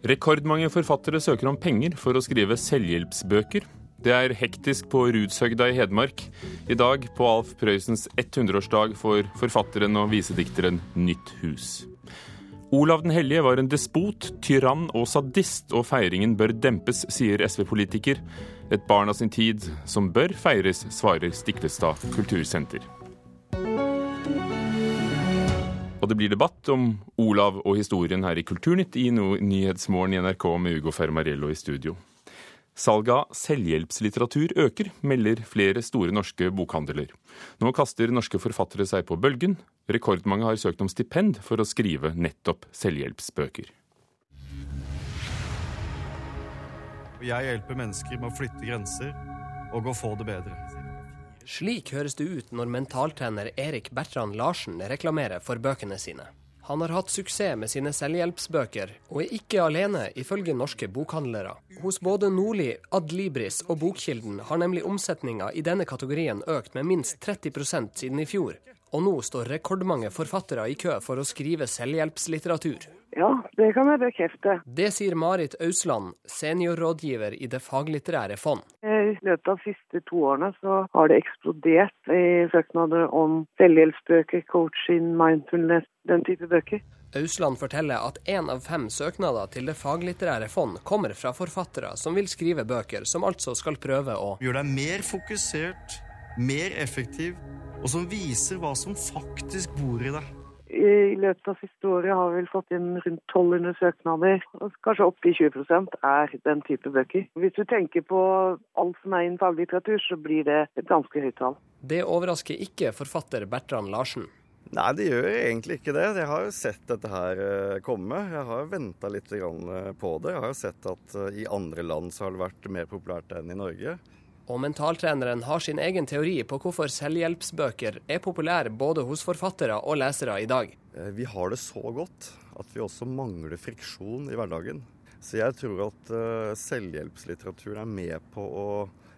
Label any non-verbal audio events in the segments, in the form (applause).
Rekordmange forfattere søker om penger for å skrive selvhjelpsbøker. Det er hektisk på Rudshøgda i Hedmark. I dag, på Alf Prøysens 100-årsdag, får forfatteren og visedikteren nytt hus. Olav den hellige var en despot, tyrann og sadist, og feiringen bør dempes, sier SV-politiker. Et barn av sin tid som bør feires, svarer Stiklestad kultursenter. Og det blir debatt om Olav og historien her i Kulturnytt i Nyhetsmorgen i NRK med Ugo Fermariello i studio. Salget av selvhjelpslitteratur øker, melder flere store norske bokhandler. Nå kaster norske forfattere seg på bølgen. Rekordmange har søkt om stipend for å skrive nettopp selvhjelpsbøker. Jeg hjelper mennesker med å flytte grenser og å få det bedre. Slik høres det ut når mentaltrener Erik Bertrand Larsen reklamerer for bøkene sine. Han har hatt suksess med sine selvhjelpsbøker, og er ikke alene, ifølge norske bokhandlere. Hos både Nordli, Adlibris og Bokkilden har nemlig omsetninga i denne kategorien økt med minst 30% siden i fjor. Og nå står rekordmange forfattere i kø for å skrive selvhjelpslitteratur. Ja, det kan jeg bekrefte. Det sier Marit Ausland, seniorrådgiver i Det faglitterære fond. I løpet av de siste to årene så har det eksplodert i søknader om selvhjelpsbøker, coaching, mindfulness, den type bøker. Ausland forteller at én av fem søknader til Det faglitterære fond kommer fra forfattere som vil skrive bøker, som altså skal prøve å Gjøre deg mer fokusert, mer effektiv, og som viser hva som faktisk bor i deg. I løpet av siste året har vi vel fått inn rundt 1200 søknader. og Kanskje oppe i 20% er den type bøker. Hvis du tenker på alt som er innen faglitteratur, så blir det et ganske høyt tall. Det overrasker ikke forfatter Bertrand Larsen. Nei, det gjør egentlig ikke det. Jeg har jo sett dette her eh, komme. Jeg har venta litt eh, på det. Jeg har jo sett at eh, i andre land så har det vært mer populært enn i Norge. Og mentaltreneren har sin egen teori på hvorfor selvhjelpsbøker er populære både hos forfattere og lesere i dag. Vi har det så godt at vi også mangler friksjon i hverdagen. Så jeg tror at selvhjelpslitteratur er med på å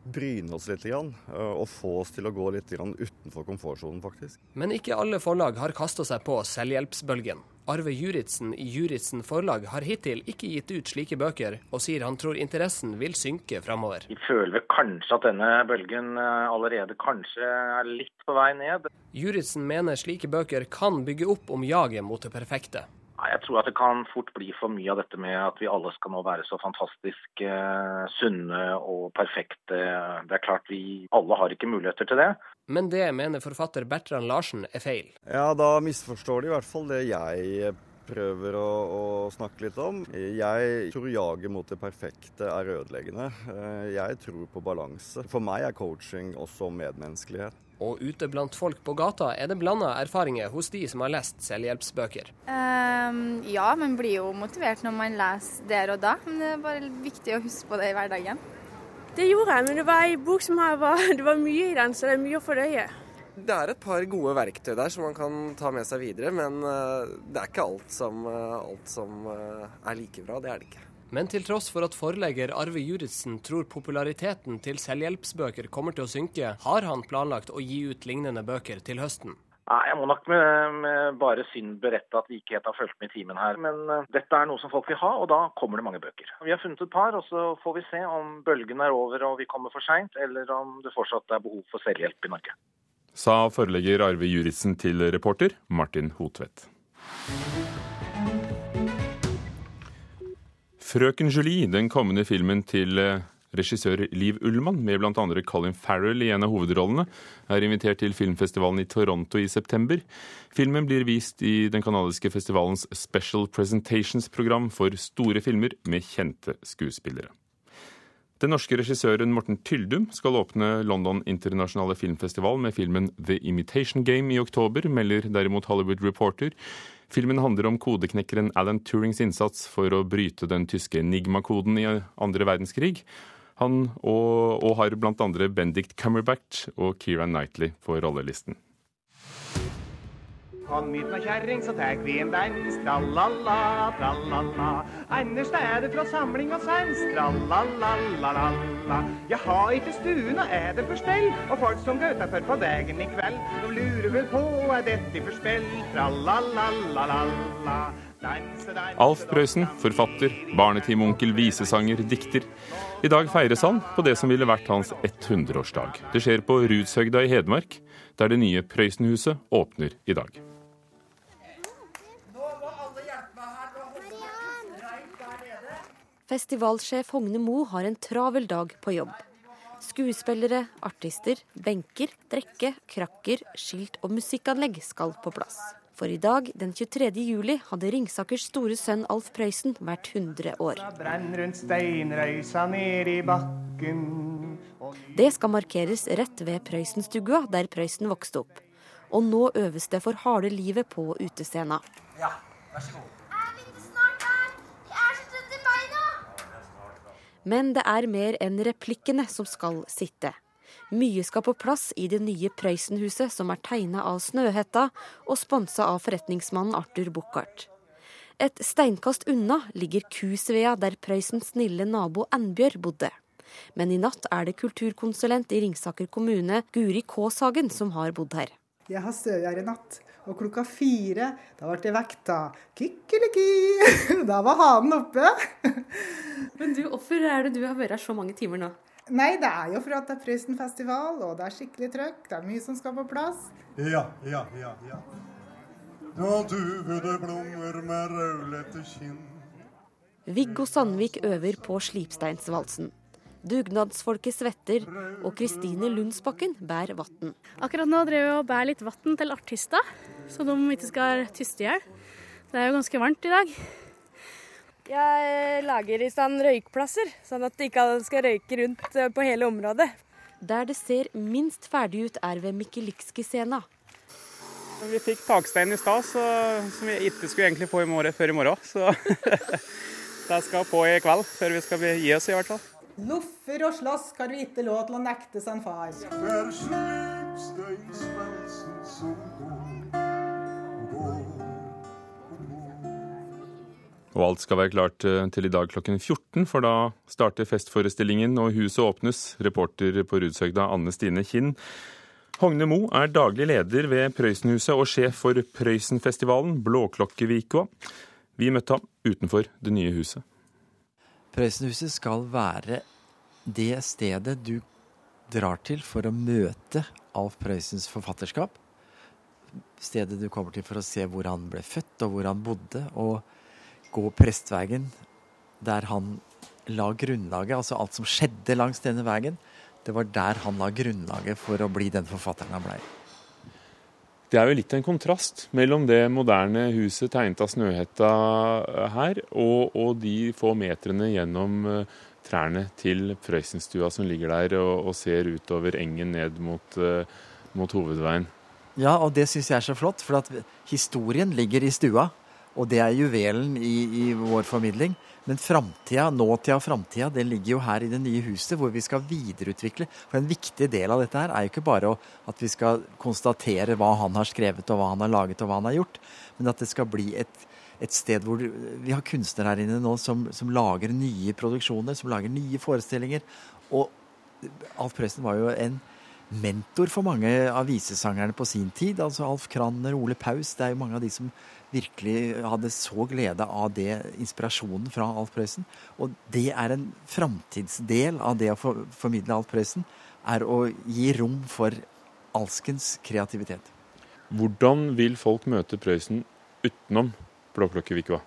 bryne oss litt og få oss til å gå litt utenfor komfortsonen, faktisk. Men ikke alle forlag har kasta seg på selvhjelpsbølgen. Arve Juritzen i Juritzen forlag har hittil ikke gitt ut slike bøker, og sier han tror interessen vil synke framover. Vi føler vel kanskje at denne bølgen eh, allerede kanskje er litt på vei ned. Juritzen mener slike bøker kan bygge opp om jaget mot det perfekte. Jeg tror at det kan fort bli for mye av dette med at vi alle skal nå være så fantastisk eh, sunne og perfekte. Det er klart vi alle har ikke muligheter til det. Men det mener forfatter Bertrand Larsen er feil. Ja, da misforstår de i hvert fall det jeg prøver å, å, snakke litt om. Jeg tror jaget mot det perfekte er ødeleggende. Eh, jeg tror på balanse. For meg er coaching også medmenneskelighet. Og ute blant folk på gata er det blanda erfaringer hos de som har lest selvhjelpsbøker. Um, ja, man blir jo motivert når man leser der og da, men det er bare viktig å huske på det i hverdagen. Det gjorde jeg, men det var ei bok som var, (laughs) det var mye i den, så det er mye å fordøye. Det er et par gode verktøy der som man kan ta med seg videre, men eh, det er ikke alt som, eh, alt som eh, er like bra. Det er det ikke. Men til tross for at forlegger Arve Juritzen tror populariteten til selvhjelpsbøker kommer til å synke, har han planlagt å gi ut lignende bøker til høsten. Nei, Jeg må nok med, med bare synd berette at vi ikke helt har fulgt med i timen her. Men uh, dette er noe som folk vil ha, og da kommer det mange bøker. Vi har funnet et par, og så får vi se om bølgen er over og vi kommer for seint, eller om det fortsatt er behov for selvhjelp i Norge. Sa forelegger Arve Juritzen til reporter Martin Hotvedt. 'Frøken Julie', den kommende filmen til eh, regissør Liv Ullmann, med bl.a. Colin Farrell i en av hovedrollene, er invitert til filmfestivalen i Toronto i september. Filmen blir vist i den canadiske festivalens Special Presentations-program for store filmer med kjente skuespillere. Den norske regissøren Morten Tyldum skal åpne London internasjonale filmfestival med filmen The Imitation Game i oktober, melder derimot Hollywood Reporter. Filmen handler om kodeknekkeren Alan Turings innsats for å bryte den tyske enigma-koden i andre verdenskrig. Han og, og har andre Bendict Cumberbatch og Keira Knightley på rollelisten. Kom hit med kjerring, så tek vi en dans. Trallala, trallala. Anders det fra samling og sans. Trallala, Jeg har ikke stuen, og er det for stell? Og folk som går utafor på veien i kveld, de lurer vel på er dette for spill. Trallala, Alf Prøysen, forfatter, barnetimeonkel, visesanger, dikter. I dag feires han på det som ville vært hans 100-årsdag. Det skjer på Rudshøgda i Hedmark, der det nye Prøysenhuset åpner i dag. Festivalsjef Hogne Mo har en travel dag på jobb. Skuespillere, artister, benker, drikke, krakker, skilt og musikkanlegg skal på plass. For i dag, den 23. juli, hadde Ringsakers store sønn Alf Prøysen vært 100 år. Det skal markeres rett ved Prøysenstua, der Prøysen vokste opp. Og nå øves det for harde livet på utescena. Ja, vær så god. Men det er mer enn replikkene som skal sitte. Mye skal på plass i det nye Prøysenhuset, som er tegna av Snøhetta og sponsa av forretningsmannen Arthur Buchardt. Et steinkast unna ligger Kusvea, der Prøysens snille nabo Annbjørg bodde. Men i natt er det kulturkonsulent i Ringsaker kommune, Guri Kaashagen, som har bodd her. Jeg har sovet her i natt, og klokka fire da ble jeg vekta. Kikkeliki! (laughs) Da var hanen oppe. (laughs) Men du, hvorfor er det du har vært her så mange timer nå? Nei, det er jo for at det er Prøysenfestival, og det er skikkelig trøkk. Det er mye som skal på plass. Ja, ja, ja, ja. Da duvede blommer med rødlette kinn. Viggo Sandvik øver på slipsteinsvalsen. Dugnadsfolket svetter, og Kristine Lundsbakken bærer vann. Akkurat nå driver vi og bærer litt vann til artister, så de ikke skal tyste i hjel. Det er jo ganske varmt i dag. Jeg lager i stand røykplasser, sånn at de ikke skal røyke rundt eh, på hele området. Der det ser minst ferdig ut, er ved Mikkelikski-scena. Vi fikk takstein i stad, som vi ikke skulle egentlig få i morgen, før i morgen. Så (laughs) det skal på i kveld, før vi skal gi oss i hvert fall. Loffer og slåss har vi ikke lov til å nekte sin far. Som går, går. Og alt skal være klart eh, til i dag klokken 14, for da starter festforestillingen og huset åpnes. Reporter på Rudshøgda Anne Stine Kinn. Hogne Mo er daglig leder ved Prøysenhuset og sjef for Prøysenfestivalen Blåklokkevika. Vi møtte ham utenfor det nye huset. Prøysenhuset skal være det stedet du drar til for å møte Alf Prøysens forfatterskap. Stedet du kommer til for å se hvor han ble født og hvor han bodde. og gå Prestveien, der han la grunnlaget, altså alt som skjedde langs denne veien, det var der han la grunnlaget for å bli den forfatteren han blei. Det er jo litt en kontrast mellom det moderne huset tegnet av Snøhetta her, og, og de få metrene gjennom uh, trærne til Prøysenstua som ligger der og, og ser utover engen ned mot, uh, mot hovedveien. Ja, og det syns jeg er så flott, for historien ligger i stua. Og det er juvelen i, i vår formidling. Men framtida, nåtida og framtida, det ligger jo her i det nye huset, hvor vi skal videreutvikle. For en viktig del av dette her er jo ikke bare at vi skal konstatere hva han har skrevet, og hva han har laget, og hva han har gjort, men at det skal bli et, et sted hvor vi har kunstnere her inne nå som, som, lager nye produksjoner, som lager nye forestillinger. Og Alf Prøysen var jo en mentor for mange av visesangerne på sin tid. Altså Alf Kranner, Ole Paus. Det er jo mange av de som virkelig hadde så glede av det, inspirasjonen fra Alf Prøysen. Og det er en framtidsdel av det å for, formidle Alf Prøysen, er å gi rom for alskens kreativitet. Hvordan vil folk møte Prøysen utenom Blåklokkevikua?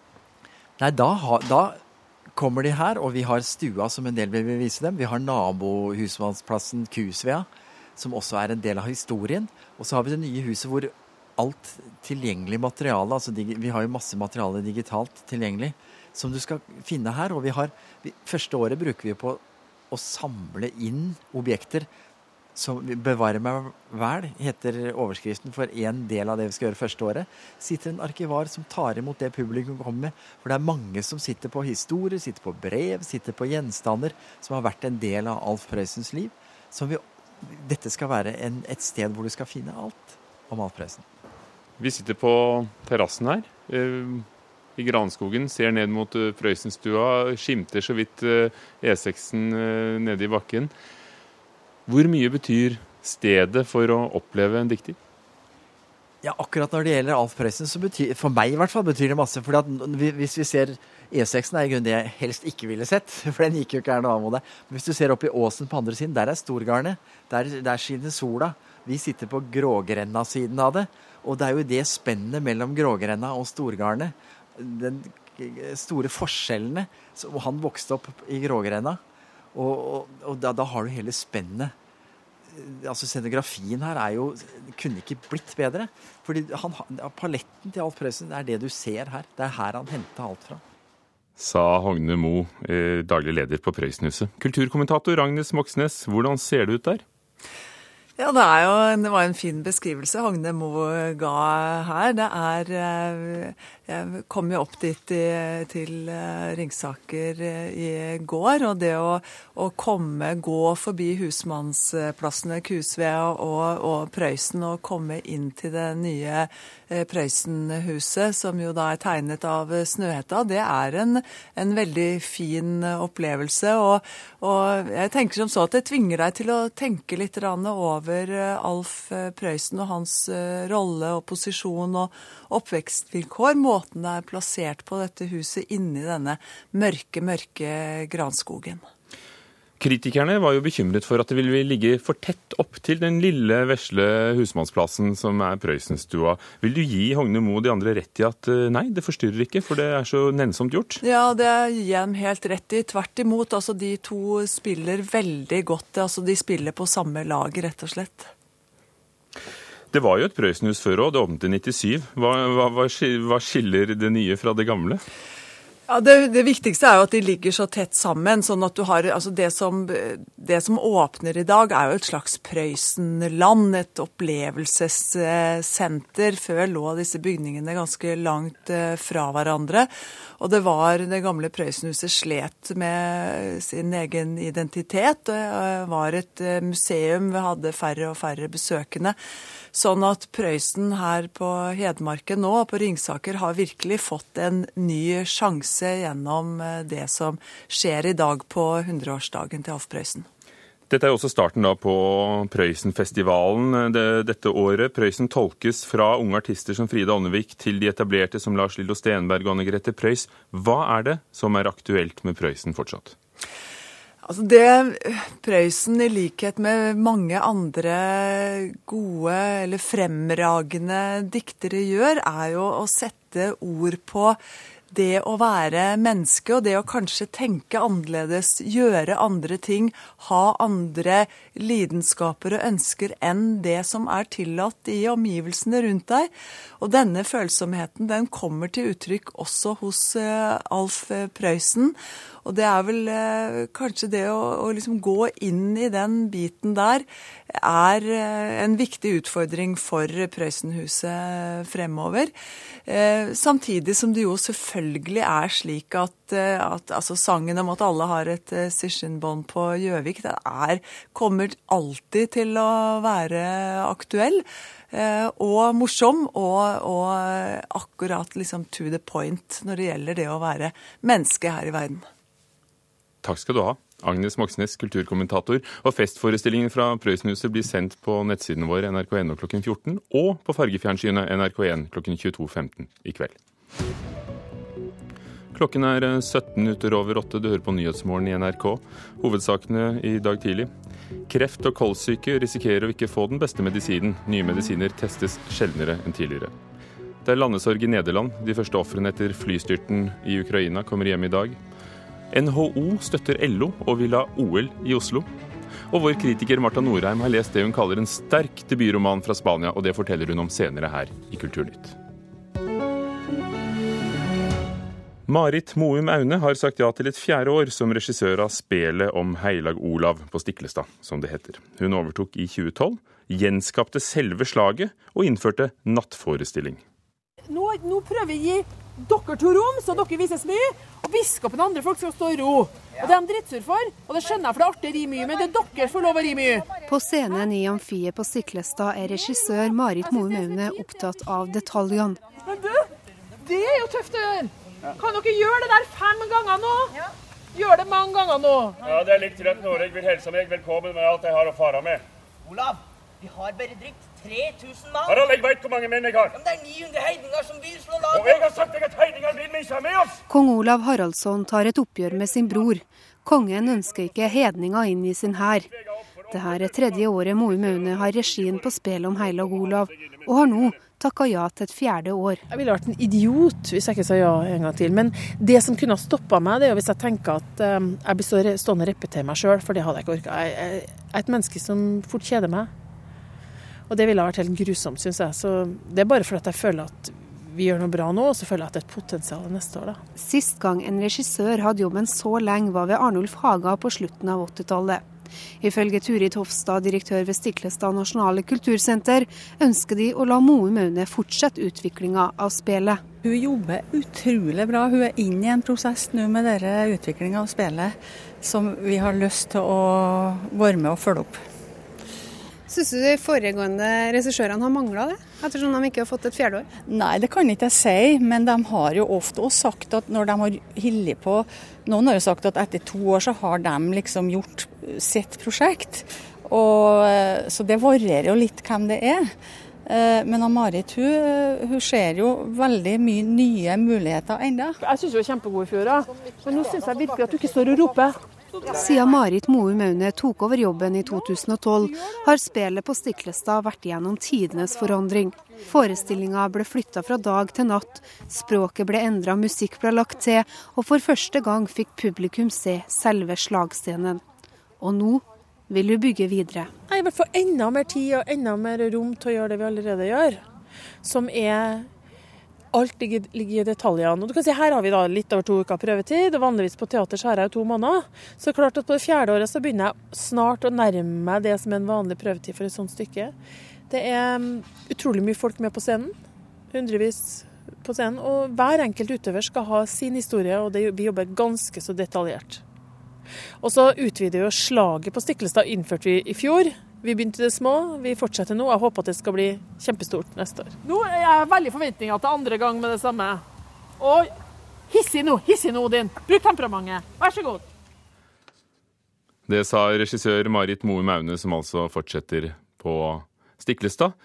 Nei, da, da, kommer de her, og vi har stua som en del vil vise dem. Vi har nabohusmannsplassen Kusvea, som også er en del av historien. Og så har vi det nye huset hvor alt tilgjengelig materiale, altså vi har jo masse materiale digitalt tilgjengelig, som du skal finne her. Og vi har, vi, første året bruker vi på å samle inn objekter som Bevare meg vel, heter overskriften for én del av det vi skal gjøre første året. sitter en arkivar som tar imot det publikum kommer med. For det er mange som sitter på historier, sitter på brev, sitter på gjenstander som har vært en del av Alf Prøysens liv. som vi dette skal være en, et sted hvor du skal finne alt om Alf Prøysen. Vi sitter på terrassen her eh, i granskogen, ser ned mot eh, Prøysenstua, skimter så vidt eh, E6-en nede i bakken. Hvor mye betyr stedet for å oppleve en dikter? Ja, akkurat når det gjelder Alf Prøysen, så betyr for meg i hvert fall betyr det masse. fordi at Hvis vi ser E6-en, er i grunnen det jeg helst ikke ville sett. (laughs) For den gikk jo ikke her noe av det. Men hvis du ser opp i åsen på andre siden, der er Storgarnet. Der, der skinner sola. Vi sitter på Grågrenna-siden av det. Og det er jo det spennet mellom Grågrenna og Storgarnet. Den store forskjellene. Og han vokste opp i Grågrenna. Og, og, og da, da har du hele spennet altså Scenografien her er jo kunne ikke blitt bedre. Fordi han, Paletten til Alf Prøysen er det du ser her. Det er her han henta alt fra. Sa Hogne Mo, eh, daglig leder på Prøysenhuset. Kulturkommentator Agnes Moxnes, hvordan ser det ut der? Ja, det, jo, det, var en fin beskrivelse Hogne Mo ga her. Det er eh, Jeg kom jo opp dit i, til eh, Ringsaker eh, i går. Og det å, å komme, gå forbi husmannsplassene Kusve og, og Prøysen og komme inn til det nye Prøysenhuset, som jo da er tegnet av Snøhetta, det er en, en veldig fin opplevelse. Og, og, jeg tenker som så at det tvinger deg til å tenke litt over over eh, Alf eh, Prøysen og hans eh, rolle og posisjon og oppvekstvilkår. Måten det er plassert på dette huset inni denne mørke, mørke granskogen. Kritikerne var jo bekymret for at det ville ligge for tett opp til den lille, vesle husmannsplassen som er Prøysenstua. Vil du gi Hogne Moe de andre rett i at nei, det forstyrrer ikke, for det er så nennsomt gjort? Ja, det gir jeg dem helt rett i. Tvert imot. Altså, de to spiller veldig godt. Altså, de spiller på samme lag, rett og slett. Det var jo et Prøysenhus før òg, det åpnet i 97. Hva, hva, hva skiller det nye fra det gamle? Ja, det, det, viktigste er jo at de ligger så tett sammen. sånn at du har, altså det som, det som åpner i dag, er jo et slags Prøysenland. Et opplevelsessenter. Før lå disse bygningene ganske langt eh, fra hverandre. Og det var det gamle Prøysenhuset slet med sin egen identitet. Det var et eh, museum, vi hadde færre og færre besøkende. Sånn at Prøysen her på Hedmarken nå, på Ringsaker, har virkelig fått en ny sjanse gjennom eh, det som skjer i dag på 100-årsdagen til Alf Prøysen. Dette er også starten på Prøysenfestivalen eh, dette året. Prøysen tolkes fra unge artister som Frida Ånnevik til de etablerte som Lars Lillo Stenberg og Anne Grete Preus. Hva er det som er aktuelt med Prøysen fortsatt? Altså Det Prøysen, i likhet med mange andre gode eller fremragende diktere gjør, er jo å sette ord på det å være menneske og det å kanskje tenke annerledes, gjøre andre ting, ha andre lidenskaper og ønsker enn det som er tillatt i omgivelsene rundt deg. Og denne følsomheten den kommer til uttrykk også hos uh, Alf Prøysen. Og det er vel eh, kanskje det å, å liksom gå inn i den biten der er eh, en viktig utfordring for Prøysenhuset fremover. Eh, samtidig som det jo selvfølgelig er slik at, eh, at altså sangen om at alle har et eh, sessionbånd på Gjøvik, den er, kommer alltid til å være aktuell. Eh, og morsom, og, og akkurat liksom to the point når det gjelder det å være menneske her i verden. Takk skal du ha. Agnes Moxnes, kulturkommentator. Og festforestillingen fra Prøysenhuset blir sendt på nettsiden vår nrk.no klokken 14 og på fargefjernsynet NRK1 klokken 22.15 i kveld. Klokken er 17 minutter over åtte. Du hører på Nyhetsmorgen i NRK. Hovedsakene i dag tidlig. Kreft og kolssyke risikerer å ikke få den beste medisinen. Nye medisiner testes sjeldnere enn tidligere. Det er landesorg i Nederland. De første ofrene etter flystyrten i Ukraina kommer hjem i dag. NHO støtter LO og vil ha OL i Oslo. Og vår kritiker Marta Norheim har lest det hun kaller en sterk debutroman fra Spania, og det forteller hun om senere her i Kulturnytt. Marit Moum Aune har sagt ja til et fjerde år som regissør av spelet om Heilag Olav på Stiklestad, som det heter. Hun overtok i 2012, gjenskapte selve slaget og innførte nattforestilling. Nå, nå prøver vi å gi dere to rom, så dere vises mye. Og biskopen og andre folk skal stå i ro. Og Det er de drittsur for, og det skjønner jeg, for det er artig å ri mye, men det er dere får lov å ri mye. På scenen i Amfiet på Stiklestad er regissør Marit Moe Maune opptatt av detaljene. Men du, det er jo tøft å gjøre. Kan dere gjøre det der fem ganger nå? Gjør det mange ganger nå. Ja, det er litt trøtt når jeg vil helse meg velkommen med alt jeg har å fare med. Olav, Vi har bare drygt 3000 mann. Harald, jeg veit hvor mange menn jeg har. Men det er 900 heidninger som vil slå Og jeg har sagt at heidningene vil ikke ha med oss! Kong Olav Haraldsson tar et oppgjør med sin bror. Kongen ønsker ikke hedninga inn i sin hær. Dette er tredje året Moe Maune har regien på spelet om Heilag Olav, og har nå takka ja til et fjerde år. Jeg ville vært en idiot hvis jeg ikke sa ja en gang til. Men det som kunne ha stoppa meg, det er jo hvis jeg tenker at eh, jeg blir stående og repetere meg sjøl, for det hadde jeg ikke orka. Jeg er et menneske som fort kjeder meg. Og det ville ha vært helt grusomt, syns jeg. Så det er bare fordi at jeg føler at vi gjør noe bra nå, og så føler jeg at det er et potensial neste år, da. Sist gang en regissør hadde jobben så lenge, var ved Arnulf Haga på slutten av 80-tallet. Ifølge Turid Hofstad, direktør ved Stiklestad nasjonale kultursenter, ønsker de å la Moe Maune fortsette utviklinga av spelet. Hun jobber utrolig bra. Hun er inne i en prosess nå med denne utviklinga av spillet som vi har lyst til å være med og følge opp. Syns du de foregående regissørene har mangla det, ettersom de ikke har fått et fjerde år? Nei, det kan ikke jeg si, men de har jo ofte også sagt at når de har hildet på Noen har jo sagt at etter to år så har de liksom gjort sitt prosjekt. Og, eh, så det varierer jo litt hvem det er. Eh, Men Marit hun, hun ser jo veldig mye nye muligheter ennå. Jeg syns hun er kjempegod i fjor, men nå syns jeg virkelig at du ikke står og roper. Siden Marit Moe Maune tok over jobben i 2012, har spillet på Stiklestad vært gjennom tidenes forandring. Forestillinga ble flytta fra dag til natt, språket ble endra, musikk ble lagt til, og for første gang fikk publikum se selve slagscenen. Og nå vil hun bygge videre. Jeg vil få enda mer tid og enda mer rom til å gjøre det vi allerede gjør. Som er Alt ligger, ligger i detaljene. Og du kan si, Her har vi da litt over to uker prøvetid, og vanligvis på teater så har jeg jo to måneder. Så klart at på det fjerde året så begynner jeg snart å nærme meg det som er en vanlig prøvetid for et sånt stykke. Det er mm, utrolig mye folk med på scenen. Hundrevis på scenen. Og hver enkelt utøver skal ha sin historie, og det, vi jobber ganske så detaljert. Og så utvider vi jo slaget på Stiklestad, innførte vi i fjor. Vi begynte i det små, vi fortsetter nå. Jeg håper at det skal bli kjempestort neste år. Nå er jeg veldig forventninger til andre gang med det samme. Og hissig nå, hissig nå, Odin. Bruk temperamentet. Vær så god. Det sa regissør Marit Moe Maune, som altså fortsetter på Stiklestad.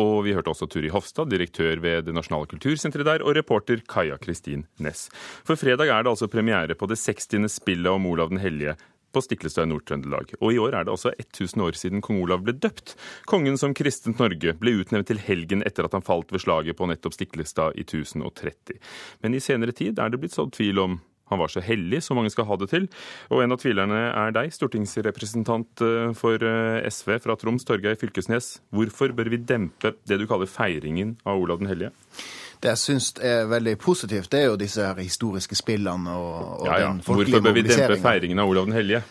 Og vi hørte også Turi Hofstad, direktør ved Det nasjonale kultursenteret der, og reporter Kaja Kristin Næss. For fredag er det altså premiere på det 60. spillet om Olav den hellige på Stiklestad i Nord-Trøndelag. Og i år er det også 1000 år siden kong Olav ble døpt. Kongen som kristent Norge ble utnevnt til helgen etter at han falt ved slaget på nettopp Stiklestad i 1030. Men i senere tid er det blitt sådd tvil om han var så hellig som mange skal ha det til. Og en av tvilerne er deg, stortingsrepresentant eh, for eh, SV fra Troms, Torgeir Fylkesnes. Hvorfor bør vi dempe det du kaller feiringen av Olav den hellige? Det jeg syns er veldig positivt, det er jo disse her historiske spillene og, og Ja, ja. den folkelige Hvorfor bør vi dempe feiringen av Olav den hellige?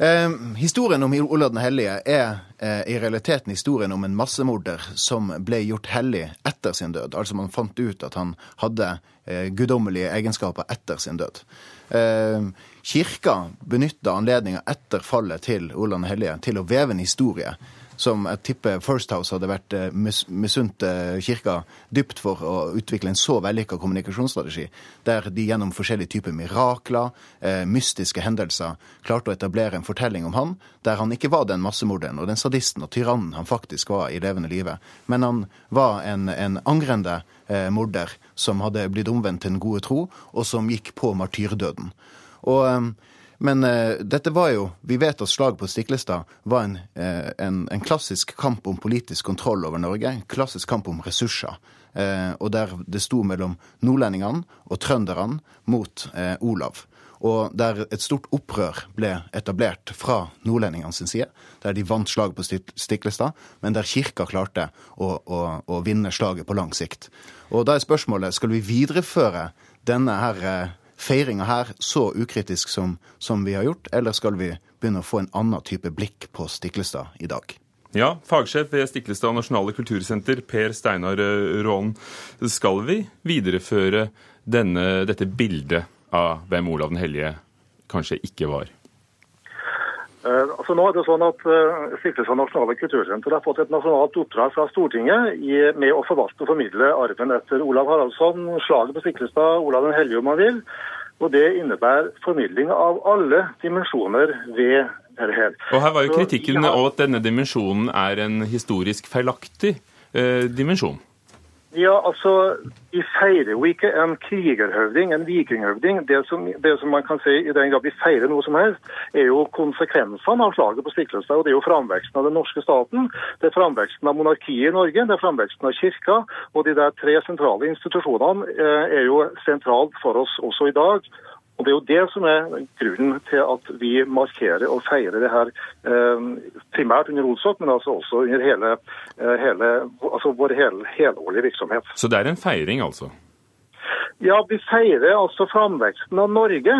Eh, historien om Olav den hellige er eh, i realiteten historien om en massemorder som ble gjort hellig etter sin død. Altså man fant ut at han hadde eh, guddommelige egenskaper etter sin død. Eh, kirka benytta anledninga etter fallet til Olav den hellige til å veve en historie som jeg tipper First House hadde vært eh, mis misunt eh, kirka dypt for å utvikle en så vellykka kommunikasjonsstrategi, der de gjennom forskjellige typer mirakler, eh, mystiske hendelser, klarte å etablere en fortelling om han, der han ikke var den massemorderen og den sadisten og tyrannen han faktisk var i levende live, men han var en, en angrende morder som hadde blitt omvendt til den gode tro, og som gikk på martyrdøden. Og... men uh, dette var jo Vi vet at slaget på Stiklestad var en, uh, en, en klassisk kamp om politisk kontroll over Norge. En klassisk kamp om ressurser. Uh, og der det sto mellom nordlendingene og trønderne mot Olav. Og der et stort opprør ble etablert fra nordlendingene sin side. Der de vant slaget på Stiklestad, men der kirka klarte å, å, å vinne slaget på lang sikt. Og da er spørsmålet skal vi videreføre denne her feiringa her så ukritisk som, som vi har gjort, eller skal vi begynne å få en annen type blikk på Stiklestad i dag? Ja, fagsjef ved Stiklestad nasjonale kultursenter, Per Steinar eh, Skal vi videreføre denne, dette bildet av hvem Olav den hellige kanskje ikke var? Eh, altså nå er det sånn at uh, Stiklestad nasjonale kultursenter har fått et nasjonalt oppdrag fra Stortinget i, med å forvalte og formidle arven etter Olav Haraldsson, slaget på Stiklestad, Olav den hellige om man vil. Og Det innebærer formidling av alle dimensjoner ved dette her. Og her var jo kritikken Så, ja. av at denne dimensjonen er en historisk feilaktig eh, dimensjon. Ja, altså, Vi feirer jo ikke en krigerhøvding, en vikinghøvding. Det som, det som man kan si i den grad vi feirer noe som helst, er jo konsekvensene av slaget på Stiklestad. og Det er jo framveksten av den norske staten, det er framveksten av monarkiet i Norge, det er framveksten av kirka. Og de der tre sentrale institusjonene eh, er jo sentralt for oss også i dag. Og Det er jo det som er grunnen til at vi markerer og feirer det her eh, primært under Olsok, men altså også under hele, eh, hele, altså vår hel, helårlige virksomhet. Så det er en feiring, altså. Ja, vi feirer altså framveksten av Norge.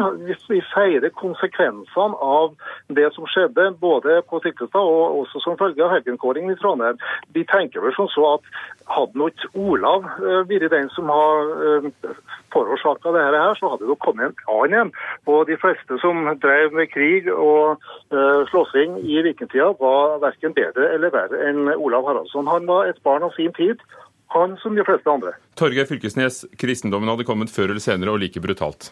Vi, feirer konsekvensene av det som skjedde både på Stiklestad og også som følge av helgenkåringen i Trondheim. Vi tenker vel som så at hadde nå ikke Olav eh, vært den som har uh, forårsaka dette her, så hadde det kommet en annen en. Og de fleste som drev med krig og uh, slåssing i vikingtida, var verken bedre eller verre enn Olav Haraldsson. Han var et barn av sin tid. Han som de fleste andre. Torgeir Fylkesnes, kristendommen hadde kommet før eller senere, og like brutalt.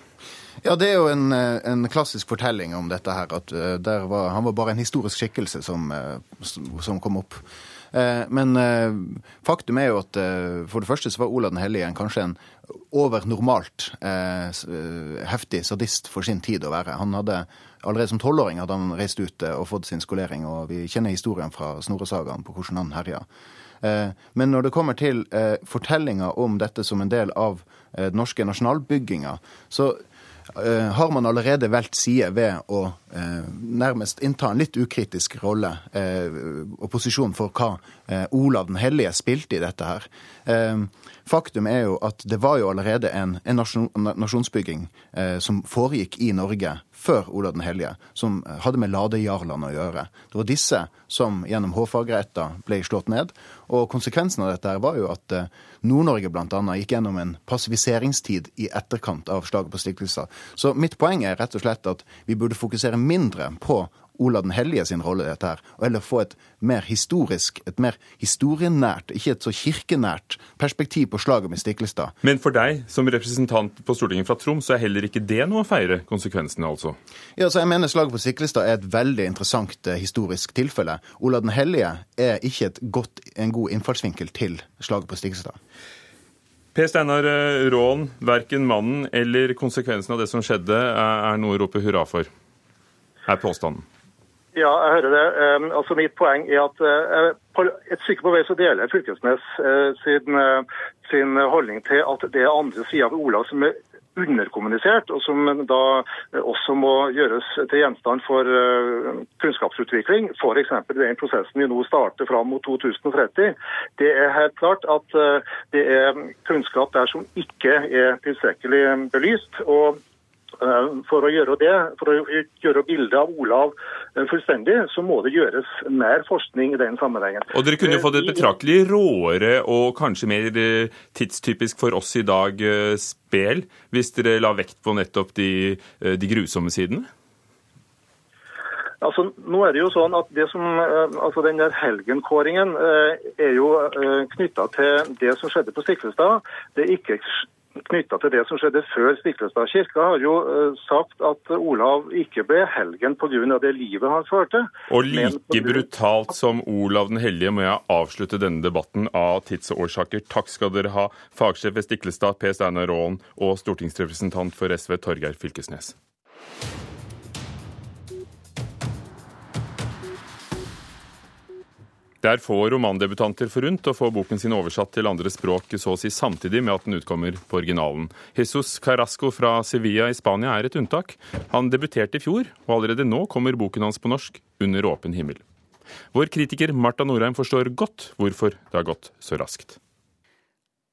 Ja, det er jo en, eh, en klassisk fortelling om dette her. At eh, der var, han var bare en historisk skikkelse som, eh, som kom opp. Eh, Men faktum er jo at for det første så var Olav den hellige en, kanskje en over normalt eh, s- eh, heftig sadist for sin tid å være. Han hadde Allerede som tolvåring hadde han reist ut og fått sin skolering, og vi kjenner historien fra Snorre-sagaen på hvordan han herja. Eh, Men når det kommer til eh, fortellinga om dette som en del av eh, den norske nasjonalbygginga, så eh, har man allerede valgt side ved å eh, nærmest innta en litt ukritisk rolle eh, og posisjon for hva eh, Olav den hellige spilte i dette her. Eh, faktum er jo at det var jo allerede en, nasjonsbygging eh, som foregikk i Norge før Olav den hellige, som hadde med ladejarlene å gjøre. Det var disse som gjennom hovfagretter ble slått ned. Og konsekvensen av dette var jo at eh, Nord-Norge bl.a. gikk gjennom en passiviseringstid i etterkant av slaget på Stiklestad. Så mitt poeng er rett og slett at vi burde fokusere mindre på Olav den hellige sin rolle i dette her, og heller få et mer historisk, et mer historienært, ikke et så kirkenært perspektiv på slaget med Stiklestad. Men for deg som representant på Stortinget fra Troms, så er heller ikke det noe å feire konsekvensene, altså? Ja, så jeg mener Slaget på Stiklestad er et veldig interessant eh, historisk tilfelle. Olav den hellige er ikke et godt, en god innfallsvinkel til slaget på Stiklestad. Per Steinar eh, Råen, verken mannen eller konsekvensen av det som skjedde, er noe å rope hurra for, er påstanden. Ja, jeg hører det. Um, altså Mitt poeng er at uh, på et stykke på vei så deler jeg Fylkesnes uh, sin, uh, sin holdning til at det er andre sider av Olav som er underkommunisert, og som da også må gjøres til gjenstand for kunnskapsutvikling. F.eks. den prosessen vi nå starter fram mot 2030. Det er helt klart at det er kunnskap der som ikke er tilstrekkelig belyst. og For å gjøre det, for å gjøre bildet av Olav eh, fullstendig, så må det gjøres mer forskning i den sammenhengen. Og dere kunne jo fått et Eh, betraktelig råere og kanskje mer eh, tidstypisk for oss i dag eh, spel, hvis dere la vekt på nettopp de, eh, de grusomme sidene? Altså, nå er det jo sånn at det som, eh, altså Den der helgenkåringen eh, er jo knytta til det som skjedde på Stiklestad. Det er ikke knytta til det som skjedde før Stiklestad. Kirka har jo eh, sagt at Olav ikke ble helgen pga. det livet han førte. Og like brutalt som Olav den hellige må jeg avslutte denne debatten av tidsårsaker. Takk skal dere ha, fagsjef ved Stiklestad Per Steinar Råen og stortingsrepresentant for SV Torgeir Fylkesnes. Det er få romandebutanter forunt å få boken sin oversatt til andre språk så å si samtidig med at den utkommer på originalen. Jesus Carrasco fra Sevilla i Spania er et unntak. Han debuterte i fjor, og allerede nå kommer boken hans på norsk, Under åpen himmel. Vår kritiker Marta Norheim forstår godt hvorfor det har gått så raskt.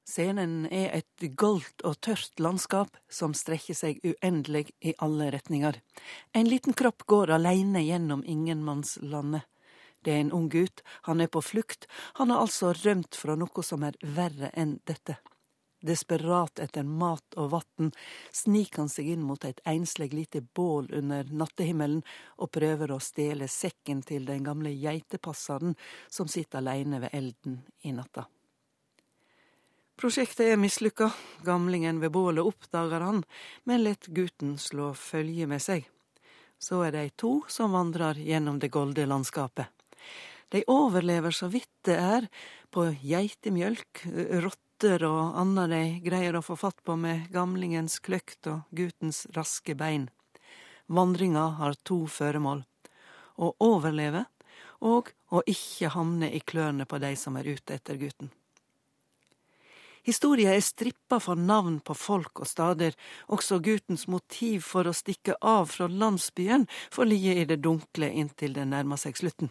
Scenen er et goldt og tørt landskap som strekker seg uendelig i alle retninger. En liten kropp går alene gjennom ingenmannslandet. Det er en ung gutt, han er på flukt, han har altså rømt fra noe som er verre enn dette. Desperat etter mat og vann sniker han seg inn mot et enslig lite bål under nattehimmelen og prøver å stjele sekken til den gamle geitepasseren som sitter alene ved elden i natta. Prosjektet er mislykka, gamlingen ved bålet oppdager han, men lar gutten slå følge med seg. Så er de to som vandrer gjennom det golde landskapet. De overlever så vidt det er, på geitemjølk, rotter og anna de greier å få fatt på med gamlingens kløkt og guttens raske bein. Vandringa har to føremål. Å overleve og å ikke havne i klørne på de som er ute etter gutten. Historia er strippa for navn på folk og stader, også guttens motiv for å stikke av fra landsbyen får ligge i det dunkle inntil det nærmer seg slutten.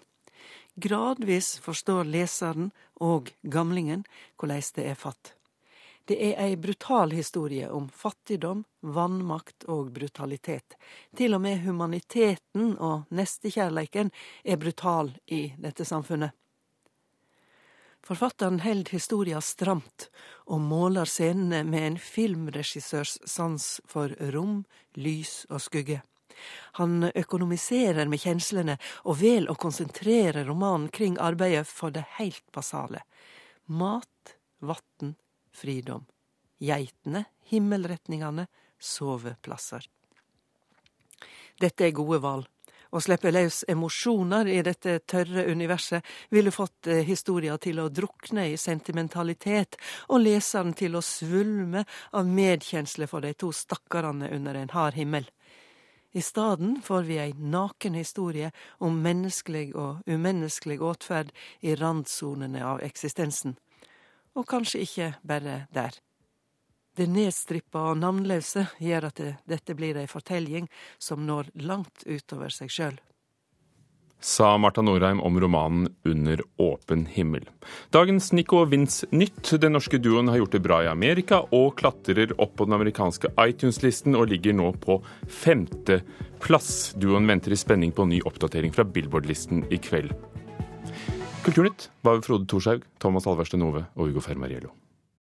Gradvis forstår leseren og gamlingen hvordan det er fatt. Det er ei brutal historie om fattigdom, vannmakt og brutalitet. Til og med humaniteten og nestekjærleiken er brutal i dette samfunnet. Forfatteren held historia stramt, og måler scenene med en filmregissørs sans for rom, lys og skugge. Han økonomiserer med kjenslene, og vel å konsentrere romanen kring arbeidet for det heilt basale. Mat, vatn, fridom. Geitene, himmelretningene, soveplasser. Dette er gode valg. Å slippe løs emosjoner i dette tørre universet ville fått eh, historia til å drukne i sentimentalitet, og leseren til å svulme av medkjensle for de to stakkarene under en hard himmel. I staden får vi ei naken historie om menneskelig og umenneskelig åtferd i randsonene av eksistensen. Og kanskje ikke bare der. Det nedstrippa og navnløse gjør at det, dette blir ei fortelling som når langt utover seg sjøl. Sa Marta Norheim om romanen Under åpen himmel. Dagens Nico Vince-nytt. Den norske duoen har gjort det bra i Amerika og klatrer opp på den amerikanske iTunes-listen og ligger nå på femteplass. Duoen venter i spenning på ny oppdatering fra Billboard-listen i kveld. Kulturnytt var Frode Thorshaug, Thomas Alverste Nove og Ugo Fermariello.